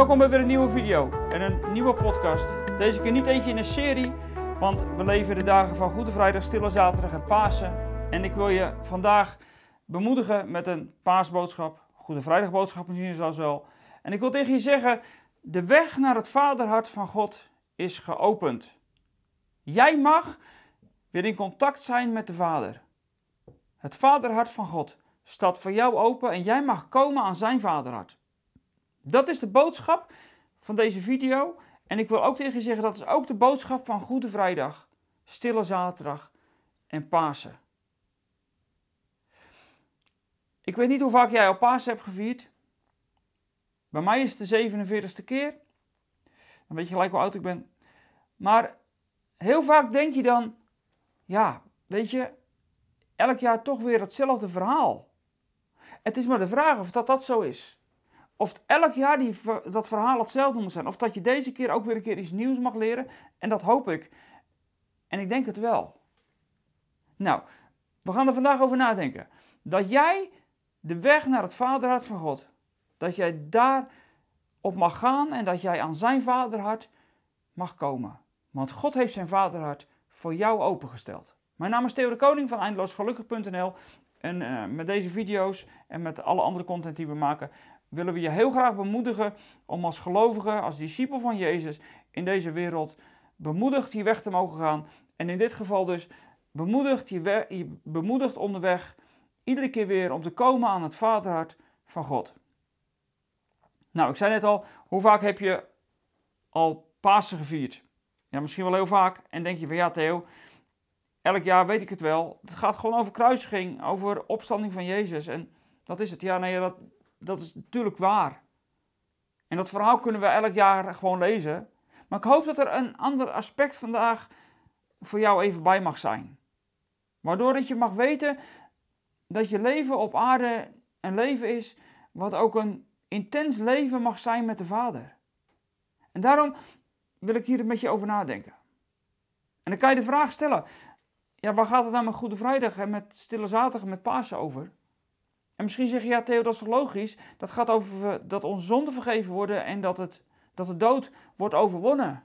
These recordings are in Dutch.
Welkom bij weer een nieuwe video en een nieuwe podcast. Deze keer niet eentje in een serie, want we leven de dagen van Goede Vrijdag, Stille Zaterdag en Pasen. En ik wil je vandaag bemoedigen met een paasboodschap, Goede Vrijdagboodschap misschien zelfs wel. En ik wil tegen je zeggen, de weg naar het vaderhart van God is geopend. Jij mag weer in contact zijn met de Vader. Het vaderhart van God staat voor jou open en jij mag komen aan zijn vaderhart. Dat is de boodschap van deze video. En ik wil ook tegen je zeggen, dat is ook de boodschap van Goede Vrijdag, Stille Zaterdag en Pasen. Ik weet niet hoe vaak jij al Pasen hebt gevierd. Bij mij is het de 47ste keer. Dan weet je gelijk hoe oud ik ben. Maar heel vaak denk je dan, ja, weet je, elk jaar toch weer hetzelfde verhaal. Het is maar de vraag of dat, dat zo is. Of elk jaar die, dat verhaal hetzelfde moet zijn. Of dat je deze keer ook weer een keer iets nieuws mag leren. En dat hoop ik. En ik denk het wel. Nou, we gaan er vandaag over nadenken. Dat jij de weg naar het vaderhart van God, dat jij daar op mag gaan en dat jij aan zijn vaderhart mag komen. Want God heeft zijn vaderhart voor jou opengesteld. Mijn naam is Theo de Koning van eindeloosgelukkig.nl en uh, met deze video's en met alle andere content die we maken, willen we je heel graag bemoedigen om als gelovige, als discipel van Jezus in deze wereld bemoedigd die weg te mogen gaan. En in dit geval dus bemoedigd, je, je bemoedigd onderweg iedere keer weer om te komen aan het vaderhart van God. Nou, ik zei net al, hoe vaak heb je al Pasen gevierd? Ja, misschien wel heel vaak. En denk je van ja, Theo, elk jaar weet ik het wel. Het gaat gewoon over kruisiging, over opstanding van Jezus. En dat is het. Ja, nee, dat, dat is natuurlijk waar. En dat verhaal kunnen we elk jaar gewoon lezen. Maar ik hoop dat er een ander aspect vandaag voor jou even bij mag zijn. Waardoor dat je mag weten dat je leven op aarde een leven is wat ook een intens leven mag zijn met de Vader. En daarom wil ik hier met je over nadenken. En dan kan je de vraag stellen: ja, waar gaat het nou met Goede Vrijdag en met Stille Zaterdag en met Pasen over? En misschien zeg je, ja Theo, dat is toch logisch? Dat gaat over dat onze zonden vergeven worden en dat, het, dat de dood wordt overwonnen.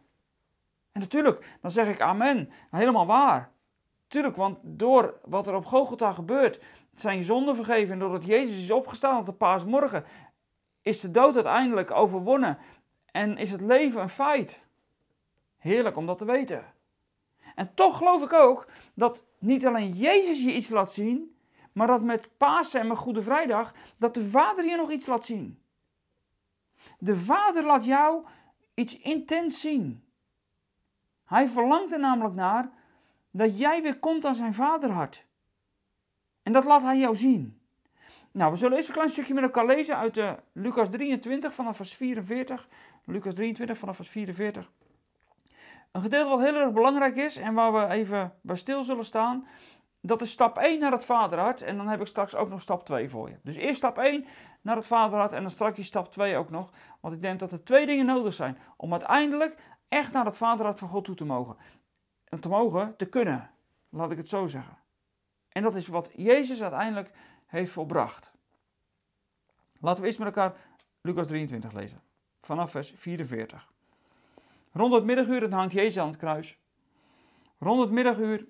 En natuurlijk, dan zeg ik amen. Helemaal waar. Tuurlijk, want door wat er op Golgotha gebeurt, zijn zonden vergeven. En doordat Jezus is opgestaan op de paasmorgen, is de dood uiteindelijk overwonnen. En is het leven een feit. Heerlijk om dat te weten. En toch geloof ik ook dat niet alleen Jezus je iets laat zien, maar dat met Pasen en met Goede Vrijdag, dat de Vader je nog iets laat zien. De Vader laat jou iets intens zien. Hij verlangt er namelijk naar dat jij weer komt aan zijn vaderhart. En dat laat hij jou zien. Nou, we zullen eerst een klein stukje met elkaar lezen uit de eh, Lucas 23 vanaf vers 44. Lucas 23 vanaf vers 44. Een gedeelte wat heel erg belangrijk is en waar we even bij stil zullen staan. Dat is stap 1 naar het vaderhart. En dan heb ik straks ook nog stap 2 voor je. Dus eerst stap 1 naar het vaderhart en dan straks stap 2 ook nog. Want ik denk dat er twee dingen nodig zijn om uiteindelijk echt naar het vaderhart van God toe te mogen. En te mogen, te kunnen. Laat ik het zo zeggen. En dat is wat Jezus uiteindelijk heeft volbracht. Laten we eerst met elkaar Lucas 23 lezen. Vanaf vers 44. Rond het middaguur hangt Jezus aan het kruis. Rond het middaguur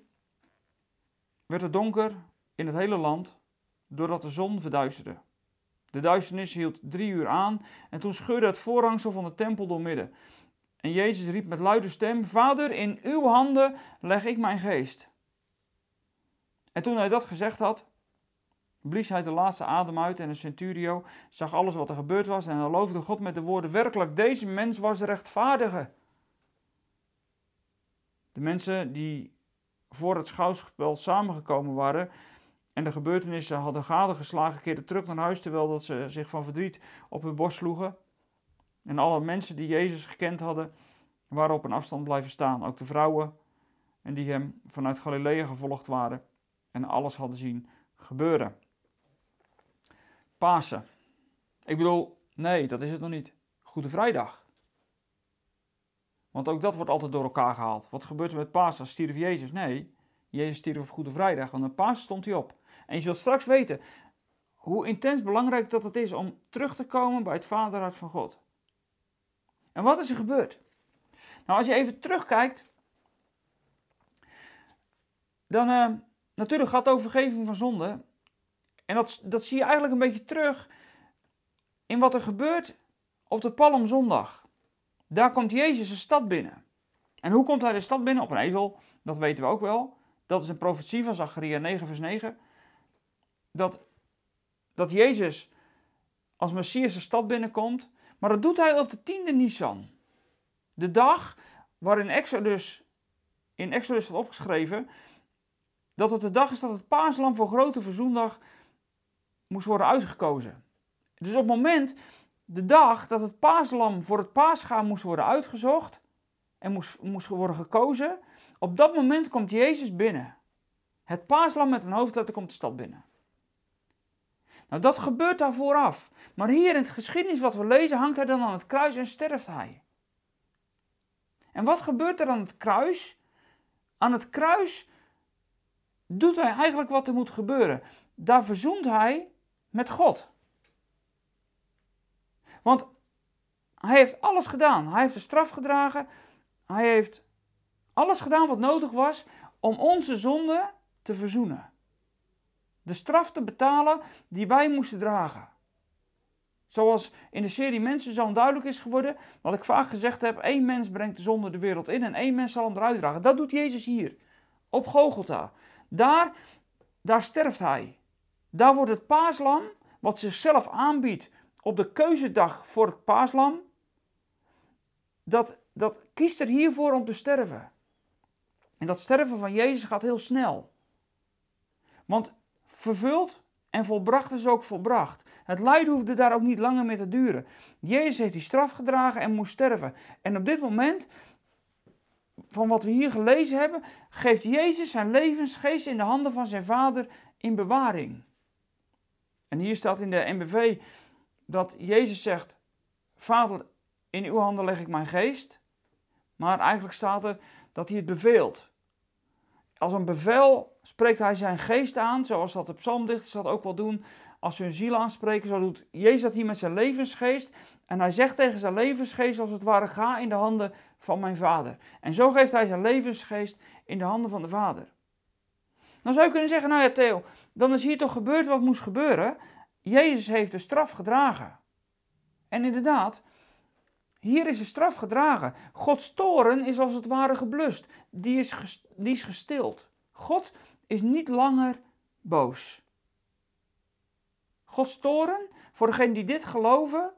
werd het donker in het hele land, doordat de zon verduisterde. De duisternis hield drie uur aan en toen scheurde het voorhangsel van de tempel doormidden. En Jezus riep met luide stem: Vader, in uw handen leg ik mijn geest. En toen hij dat gezegd had, blies hij de laatste adem uit en de centurio zag alles wat er gebeurd was en hij loofde God met de woorden: Werkelijk, deze mens was rechtvaardige. De mensen die voor het schouwspel samengekomen waren en de gebeurtenissen hadden gadegeslagen, keerden terug naar huis terwijl dat ze zich van verdriet op hun borst sloegen. En alle mensen die Jezus gekend hadden, waren op een afstand blijven staan. Ook de vrouwen en die hem vanuit Galilea gevolgd waren en alles hadden zien gebeuren. Pasen. Ik bedoel, nee, dat is het nog niet. Goede Vrijdag. Want ook dat wordt altijd door elkaar gehaald. Wat gebeurt er met Pasen? Stierf Jezus? Nee, Jezus stierf op Goede Vrijdag, want op Pasen stond hij op. En je zult straks weten hoe intens belangrijk dat het is om terug te komen bij het vaderhart van God. En wat is er gebeurd? Nou, als je even terugkijkt, dan uh, natuurlijk gaat het over vergeving van zonde. En dat, dat zie je eigenlijk een beetje terug in wat er gebeurt op de Palmzondag. Daar komt Jezus de stad binnen. En hoe komt hij de stad binnen? Op een ezel, dat weten we ook wel. Dat is een profetie van Zacharia 9 vers 9. Dat, dat Jezus als Messias de stad binnenkomt. Maar dat doet hij op de tiende Nisan. De dag waarin Exodus, in Exodus staat opgeschreven dat het de dag is dat het paaslam voor grote verzoendag moest worden uitgekozen. Dus op het moment, de dag dat het paaslam voor het paasgaan moest worden uitgezocht en moest, moest worden gekozen, op dat moment komt Jezus binnen. Het paaslam met een hoofdletter komt de stad binnen. Nou, dat gebeurt daar vooraf. Maar hier in het geschiedenis wat we lezen, hangt hij dan aan het kruis en sterft hij. En wat gebeurt er aan het kruis? Aan het kruis doet hij eigenlijk wat er moet gebeuren. Daar verzoent hij met God. Want hij heeft alles gedaan. Hij heeft de straf gedragen. Hij heeft alles gedaan wat nodig was om onze zonde te verzoenen. De straf te betalen die wij moesten dragen. Zoals in de serie Mensen zo duidelijk is geworden, wat ik vaak gezegd heb, één mens brengt de zonde de wereld in en één mens zal hem eruit dragen. Dat doet Jezus hier, op Gogolta. Daar, daar sterft hij. Daar wordt het paaslam, wat zichzelf aanbiedt op de keuzedag voor het paaslam, dat, dat kiest er hiervoor om te sterven. En dat sterven van Jezus gaat heel snel. Want vervuld en volbracht is ook volbracht. Het lijden hoefde daar ook niet langer meer te duren. Jezus heeft die straf gedragen en moest sterven. En op dit moment, van wat we hier gelezen hebben, geeft Jezus zijn levensgeest in de handen van zijn Vader in bewaring. En hier staat in de NBV dat Jezus zegt: Vader, in uw handen leg ik mijn geest. Maar eigenlijk staat er dat hij het beveelt. Als een bevel spreekt hij zijn geest aan, zoals dat de psalmdichters dat ook wel doen. Als ze hun ziel aanspreken, zo doet Jezus dat hier met zijn levensgeest. En hij zegt tegen zijn levensgeest als het ware, ga in de handen van mijn vader. En zo geeft hij zijn levensgeest in de handen van de vader. Dan zou je kunnen zeggen, nou ja Theo, dan is hier toch gebeurd wat moest gebeuren. Jezus heeft de straf gedragen. En inderdaad, hier is de straf gedragen. Gods toren is als het ware geblust. Die is, gestild. God is niet langer boos. Gods toren, voor degenen die dit geloven,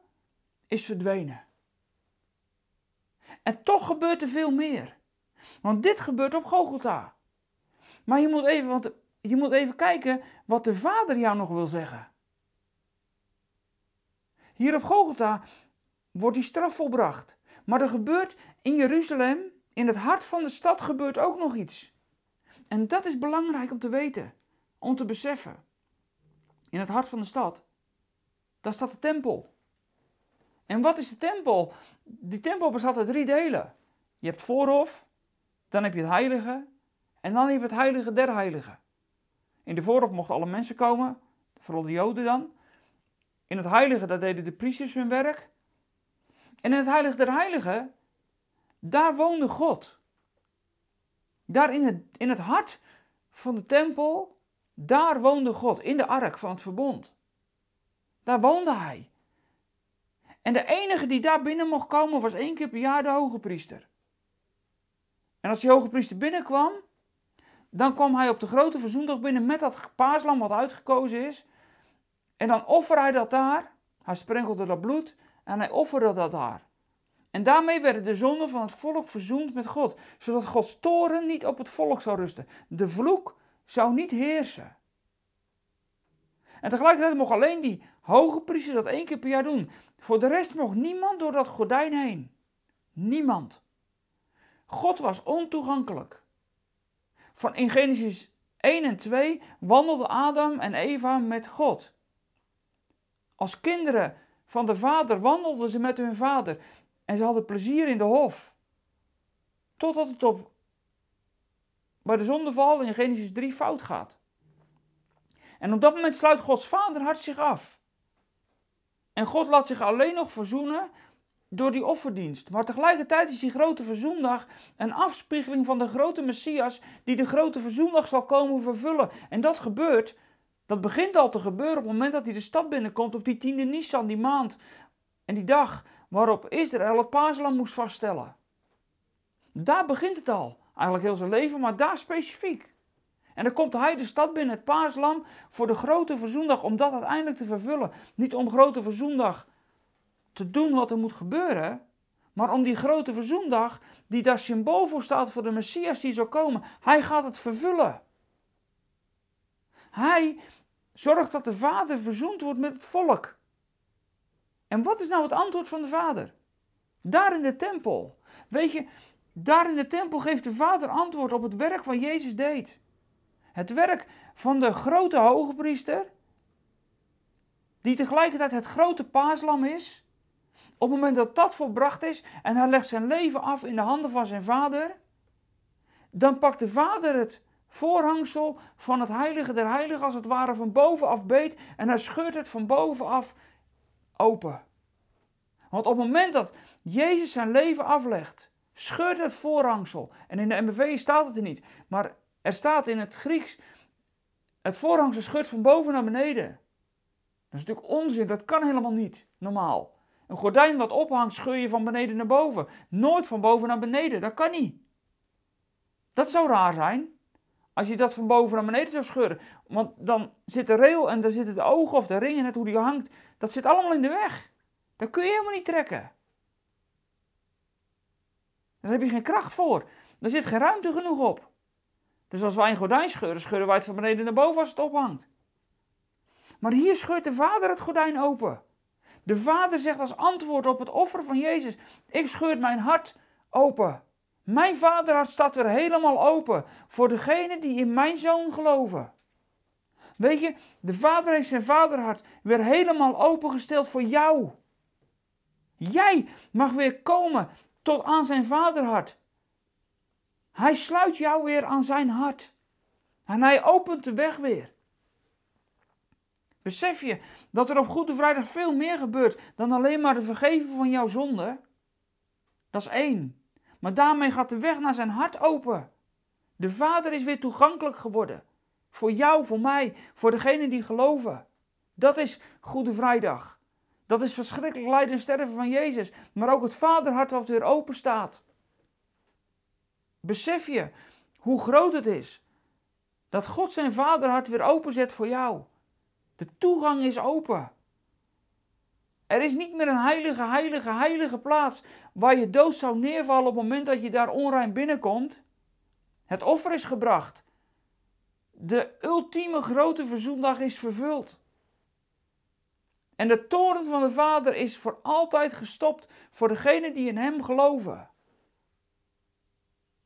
is verdwenen. En toch gebeurt er veel meer. Want dit gebeurt op Gogolta. Maar je moet even, want je moet even kijken wat de Vader jou nog wil zeggen. Hier op Gogolta wordt die straf volbracht. Maar er gebeurt in Jeruzalem, in het hart van de stad, gebeurt ook nog iets. En dat is belangrijk om te weten, om te beseffen. In het hart van de stad, daar staat de tempel. En wat is de tempel? Die tempel bestaat uit drie delen. Je hebt voorhof, dan heb je het heilige en dan heb je het heilige der heiligen. In de voorhof mochten alle mensen komen, vooral de joden dan. In het heilige, daar deden de priesters hun werk. En in het heilige der heiligen, daar woonde God. Daar in het, in het hart van de tempel, daar woonde God, in de ark van het verbond. Daar woonde hij. En de enige die daar binnen mocht komen was één keer per jaar de hoge priester. En als die hoge priester binnenkwam, dan kwam hij op de grote verzoendag binnen met dat paaslam wat uitgekozen is. En dan offerde hij dat daar. Hij sprenkelde dat bloed en hij offerde dat daar. En daarmee werden de zonden van het volk verzoend met God, zodat Gods toren niet op het volk zou rusten. De vloek zou niet heersen. En tegelijkertijd mocht alleen die hoge priester dat één keer per jaar doen. Voor de rest mocht niemand door dat gordijn heen. Niemand. God was ontoegankelijk. Van in Genesis 1 en 2 wandelden Adam en Eva met God. Als kinderen van de vader wandelden ze met hun vader en ze hadden plezier in de hof. Totdat het op bij de zondeval in Genesis 3 fout gaat. En op dat moment sluit Gods vaderhart zich af. En God laat zich alleen nog verzoenen door die offerdienst. Maar tegelijkertijd is die grote verzoendag een afspiegeling van de grote Messias die de grote verzoendag zal komen vervullen. En dat gebeurt, dat begint al te gebeuren op het moment dat hij de stad binnenkomt op die tiende Nisan, die maand. En die dag waarop Israël het paaslam moest vaststellen. Daar begint het al. Eigenlijk heel zijn leven, maar daar specifiek. En dan komt hij de stad binnen, het paaslam, voor de grote verzoendag, om dat uiteindelijk te vervullen. Niet om grote verzoendag te doen wat er moet gebeuren, maar om die grote verzoendag, die daar symbool voor staat voor de Messias die zal komen, hij gaat het vervullen. Hij zorgt dat de Vader verzoend wordt met het volk. En wat is nou het antwoord van de Vader? Daar in de tempel. Weet je, daar in de tempel geeft de Vader antwoord op het werk wat Jezus deed. Het werk van de grote hoge priester, die tegelijkertijd het grote paaslam is. Op het moment dat dat volbracht is en hij legt zijn leven af in de handen van zijn vader, dan pakt de vader het voorhangsel van het heilige der heiligen als het ware van bovenaf beet en hij scheurt het van bovenaf open. Want op het moment dat Jezus zijn leven aflegt, scheurt het voorhangsel. En in de MBV staat het er niet, maar er staat in het Grieks, het voorhangsel scheurt van boven naar beneden. Dat is natuurlijk onzin, dat kan helemaal niet, normaal. Een gordijn wat ophangt, scheur je van beneden naar boven. Nooit van boven naar beneden, dat kan niet. Dat zou raar zijn. Als je dat van boven naar beneden zou scheuren. Want dan zit de rail en dan zitten de ogen of de ringen, net hoe die hangt. Dat zit allemaal in de weg. Dat kun je helemaal niet trekken. Daar heb je geen kracht voor. Daar zit geen ruimte genoeg op. Dus als wij een gordijn scheuren, scheuren wij het van beneden naar boven als het ophangt. Maar hier scheurt de vader het gordijn open. De vader zegt als antwoord op het offer van Jezus: Ik scheur mijn hart open. Mijn vaderhart staat weer helemaal open voor degenen die in mijn zoon geloven. Weet je, de vader heeft zijn vaderhart weer helemaal opengesteld voor jou. Jij mag weer komen tot aan zijn vaderhart. Hij sluit jou weer aan zijn hart. En hij opent de weg weer. Besef je dat er op Goede Vrijdag veel meer gebeurt dan alleen maar de vergeven van jouw zonde? Dat is één. Maar daarmee gaat de weg naar zijn hart open. De Vader is weer toegankelijk geworden. Voor jou, voor mij, voor degenen die geloven. Dat is Goede Vrijdag. Dat is verschrikkelijk lijden en sterven van Jezus. Maar ook het Vaderhart wat weer open staat. Besef je hoe groot het is dat God zijn Vaderhart weer openzet voor jou. De toegang is open. Er is niet meer een heilige, heilige, heilige plaats waar je dood zou neervallen op het moment dat je daar onrein binnenkomt. Het offer is gebracht. De ultieme grote verzoendag is vervuld. En de toren van de Vader is voor altijd gestopt voor degenen die in Hem geloven.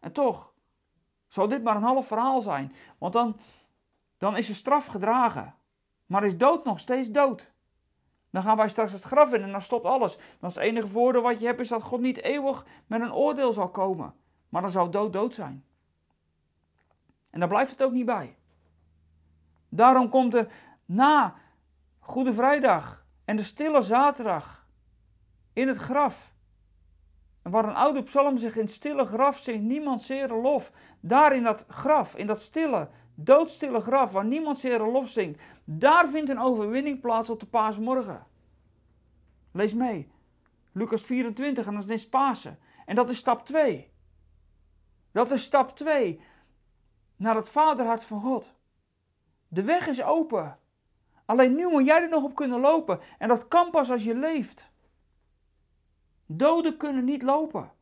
En toch, zal dit maar een half verhaal zijn, want dan, dan is er straf gedragen. Maar is dood nog steeds dood? Dan gaan wij straks het graf in en dan stopt alles. Dan is het enige voordeel wat je hebt is dat God niet eeuwig met een oordeel zal komen. Maar dan zou dood dood zijn. En daar blijft het ook niet bij. Daarom komt er na Goede Vrijdag en de Stille Zaterdag in het graf. En waar een oude psalm zich in het stille graf zingt, niemand zere lof. Daar in dat graf, in dat stille, doodstille graf waar niemand zere lof zingt, daar vindt een overwinning plaats op de paasmorgen. Lees mee. Lucas 24 en dat is Pasen. En dat is stap 2. Dat is stap 2 naar het vaderhart van God. De weg is open. Alleen nu moet jij er nog op kunnen lopen. En dat kan pas als je leeft. Doden kunnen niet lopen.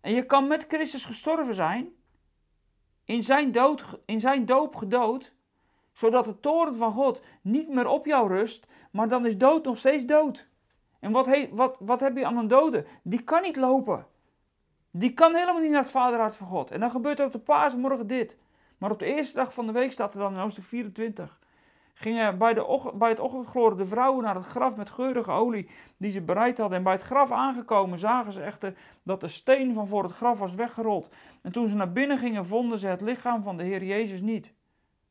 En je kan met Christus gestorven zijn, in zijn, dood, in zijn doop gedood, zodat de toren van God niet meer op jou rust, maar dan is dood nog steeds dood. En wat, he, wat, wat heb je aan een dode? Die kan niet lopen. Die kan helemaal niet naar het vaderhart van God. En dan gebeurt er op de paasmorgen dit. Maar op de eerste dag van de week staat er dan in hoofdstuk 24 gingen bij, de, bij het ochtendgloren de vrouwen naar het graf met geurige olie die ze bereid hadden. En bij het graf aangekomen zagen ze echter dat de steen van voor het graf was weggerold. En toen ze naar binnen gingen, vonden ze het lichaam van de Heer Jezus niet.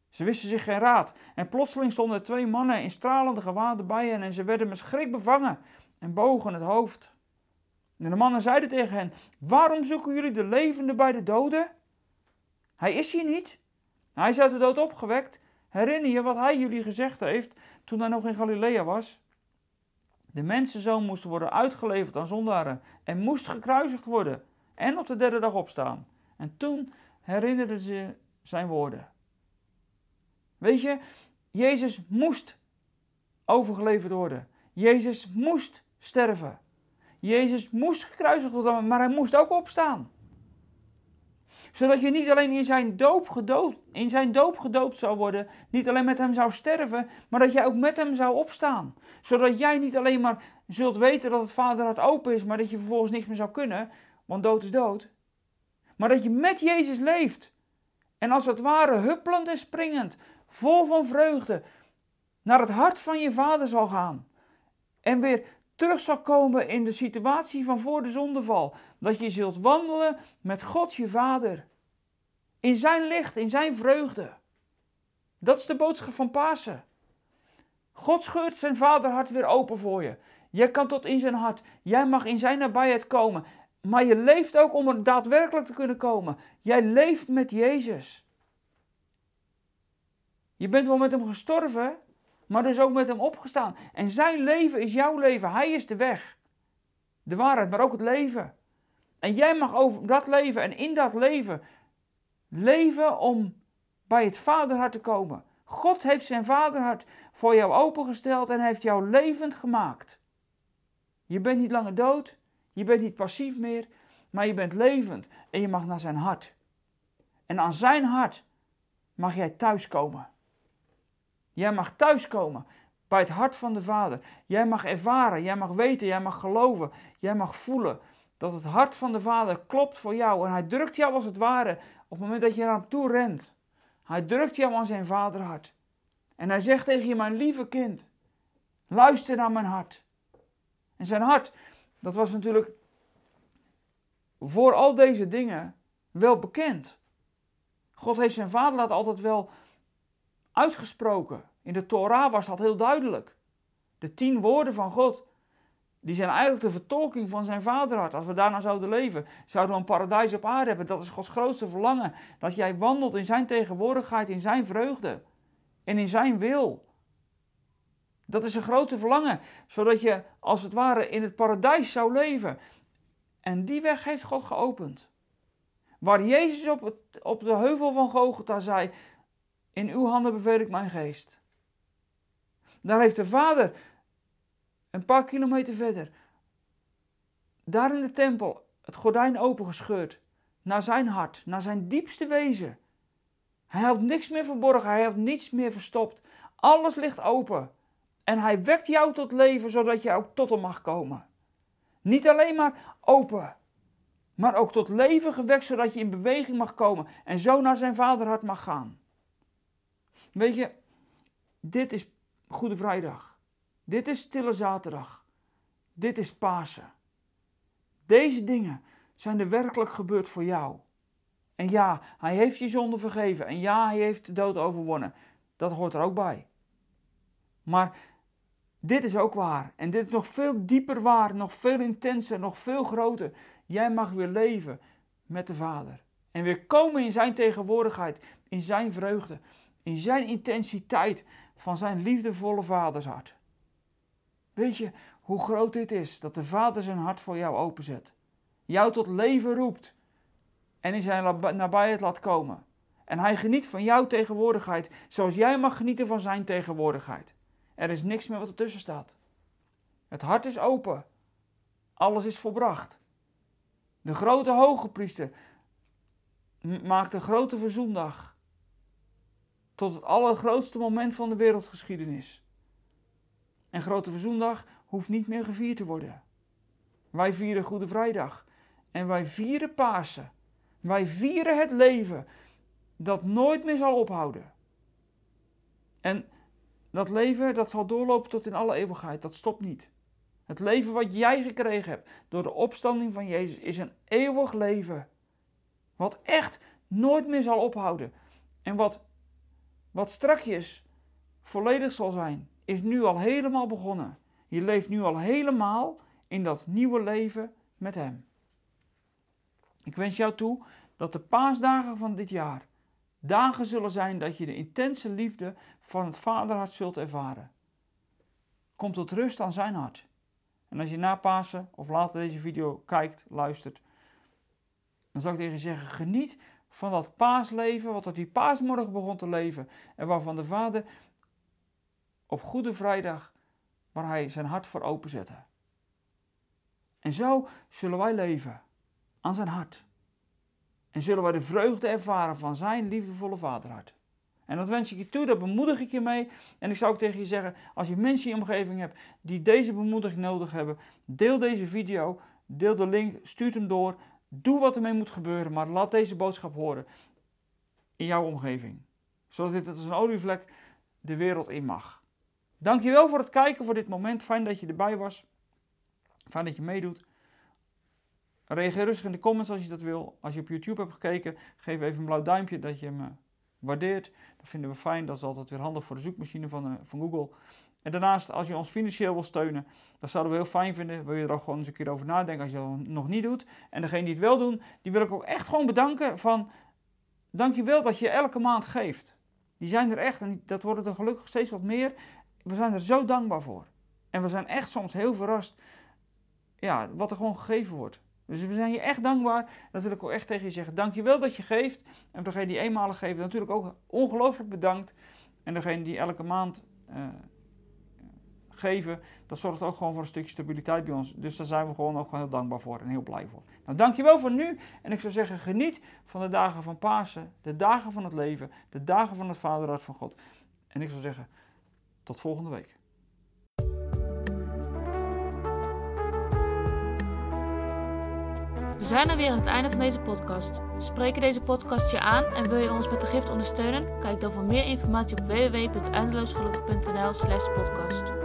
Ze wisten zich geen raad. En plotseling stonden twee mannen in stralende gewaden bij hen en ze werden met schrik bevangen en bogen het hoofd En de mannen zeiden tegen hen: Waarom zoeken jullie de levende bij de doden? Hij is hier niet. Hij is uit de dood opgewekt. Herinner je wat hij jullie gezegd heeft toen hij nog in Galilea was? De mensenzoon moest worden uitgeleverd aan zondaren en moest gekruisigd worden en op de derde dag opstaan. En toen herinnerden ze zijn woorden. Weet je, Jezus moest overgeleverd worden. Jezus moest sterven. Jezus moest gekruisigd worden, maar hij moest ook opstaan. Zodat je niet alleen in zijn, doop gedoopt, in zijn doop gedoopt zou worden, niet alleen met hem zou sterven, maar dat jij ook met hem zou opstaan. Zodat jij niet alleen maar zult weten dat het vaderhart open is, maar dat je vervolgens niks meer zou kunnen, want dood is dood. Maar dat je met Jezus leeft. En als het ware huppelend en springend, vol van vreugde, naar het hart van je vader zal gaan. En weer terug zal komen in de situatie van voor de zondeval. Dat je zult wandelen met God je vader. In zijn licht, in zijn vreugde. Dat is de boodschap van Pasen. God scheurt zijn vaderhart weer open voor je. Jij kan tot in zijn hart. Jij mag in zijn nabijheid komen. Maar je leeft ook om er daadwerkelijk te kunnen komen. Jij leeft met Jezus. Je bent wel met hem gestorven, maar dus ook met hem opgestaan. En zijn leven is jouw leven. Hij is de weg. De waarheid, maar ook het leven. En jij mag over dat leven en in dat leven leven om bij het vaderhart te komen. God heeft zijn vaderhart voor jou opengesteld en heeft jou levend gemaakt. Je bent niet langer dood, je bent niet passief meer, maar je bent levend en je mag naar zijn hart. En aan zijn hart mag jij thuiskomen. Jij mag thuiskomen bij het hart van de Vader. Jij mag ervaren, jij mag weten, jij mag geloven, jij mag voelen dat het hart van de Vader klopt voor jou. En hij drukt jou als het ware op het moment dat je naar hem toe rent. Hij drukt jou aan zijn vaderhart. En hij zegt tegen je, mijn lieve kind, luister naar mijn hart. En zijn hart, dat was natuurlijk voor al deze dingen wel bekend. God heeft zijn vaderhart altijd wel uitgesproken. In de Torah was dat heel duidelijk. De tien woorden van God, die zijn eigenlijk de vertolking van zijn vaderhart. Als we daarna zouden leven, zouden we een paradijs op aarde hebben. Dat is Gods grootste verlangen. Dat jij wandelt in zijn tegenwoordigheid, in zijn vreugde en in zijn wil. Dat is een grote verlangen, zodat je als het ware in het paradijs zou leven. En die weg heeft God geopend. Waar Jezus op, op de heuvel van Gogota zei: In uw handen beveel ik mijn geest. Daar heeft de vader een paar kilometer verder, daar in de tempel, het gordijn opengescheurd. Naar zijn hart, naar zijn diepste wezen. Hij houdt niks meer verborgen, hij heeft niets meer verstopt. Alles ligt open. En hij wekt jou tot leven, zodat je ook tot hem mag komen. Niet alleen maar open, maar ook tot leven gewekt, zodat je in beweging mag komen en zo naar zijn vaderhart mag gaan. Weet je, dit is Goede Vrijdag. Dit is Stille Zaterdag. Dit is Pasen. Deze dingen zijn er werkelijk gebeurd voor jou. En ja, hij heeft je zonde vergeven. En ja, hij heeft de dood overwonnen. Dat hoort er ook bij. Maar dit is ook waar. En dit is nog veel dieper waar, nog veel intenser, nog veel groter. Jij mag weer leven met de Vader. En weer komen in zijn tegenwoordigheid, in zijn vreugde, in zijn intensiteit van zijn liefdevolle vadershart. Weet je hoe groot dit is, dat de Vader zijn hart voor jou openzet, jou tot leven roept en in zijn nabijheid laat komen. En hij geniet van jouw tegenwoordigheid, zoals jij mag genieten van zijn tegenwoordigheid. Er is niks meer wat ertussen staat. Het hart is open. Alles is volbracht. De grote hoge priester maakt de grote verzoendag tot het allergrootste moment van de wereldgeschiedenis. En Grote Verzoendag hoeft niet meer gevierd te worden. Wij vieren Goede Vrijdag en wij vieren Pasen. Wij vieren het leven dat nooit meer zal ophouden. En dat leven dat zal doorlopen tot in alle eeuwigheid. Dat stopt niet. Het leven wat jij gekregen hebt door de opstanding van Jezus is een eeuwig leven. Wat echt nooit meer zal ophouden. En wat, wat strakjes volledig zal zijn, is nu al helemaal begonnen. Je leeft nu al helemaal in dat nieuwe leven met Hem. Ik wens jou toe dat de paasdagen van dit jaar dagen zullen zijn dat je de intense liefde van het Vaderhart zult ervaren. Kom tot rust aan zijn hart. En als je na Pasen of later deze video kijkt, luistert, dan zou ik tegen je zeggen: geniet van dat paasleven, wat op die paasmorgen begon te leven. En waarvan de Vader op Goede Vrijdag, waar hij zijn hart voor openzette. En zo zullen wij leven aan zijn hart. En zullen wij de vreugde ervaren van zijn liefdevolle vaderhart. En dat wens ik je toe, dat bemoedig ik je mee. En ik zou ook tegen je zeggen, als je mensen in je omgeving hebt die deze bemoediging nodig hebben, deel deze video, deel de link, stuur hem door. Doe wat ermee moet gebeuren, maar laat deze boodschap horen in jouw omgeving. Zodat dit als een olievlek de wereld in mag. Dankjewel voor het kijken voor dit moment. Fijn dat je erbij was. Fijn dat je meedoet. Reageer rustig in de comments als je dat wil. Als je op YouTube hebt gekeken, geef even een blauw duimpje dat je me waardeert. Dat vinden we fijn. Dat is altijd weer handig voor de zoekmachine van, uh, van Google. En daarnaast, als je ons financieel wil steunen, dat zouden we heel fijn vinden. Wil je er ook gewoon eens een keer over nadenken als je dat nog niet doet. En degene die het wel doen, die wil ik ook echt gewoon bedanken van... Dankjewel dat je elke maand geeft. Die zijn er echt en dat worden er gelukkig steeds wat meer. We zijn er zo dankbaar voor. En we zijn echt soms heel verrast ja, wat er gewoon gegeven wordt. Dus we zijn je echt dankbaar. Dat wil ik ook echt tegen je zeggen. Dankjewel dat je geeft. En degene die eenmalig geeft, natuurlijk ook ongelooflijk bedankt. En degene die elke maand uh, geven, dat zorgt ook gewoon voor een stukje stabiliteit bij ons. Dus daar zijn we gewoon ook gewoon heel dankbaar voor en heel blij voor. Nou, dankjewel voor nu. En ik zou zeggen, geniet van de dagen van Pasen, de dagen van het leven, de dagen van het Vaderhart van God. En ik zou zeggen, tot volgende week. We zijn er weer aan het einde van deze podcast. Spreken deze podcast je aan en wil je ons met de gift ondersteunen? Kijk dan voor meer informatie op www.eindeloosgelukkig.nl slash podcast.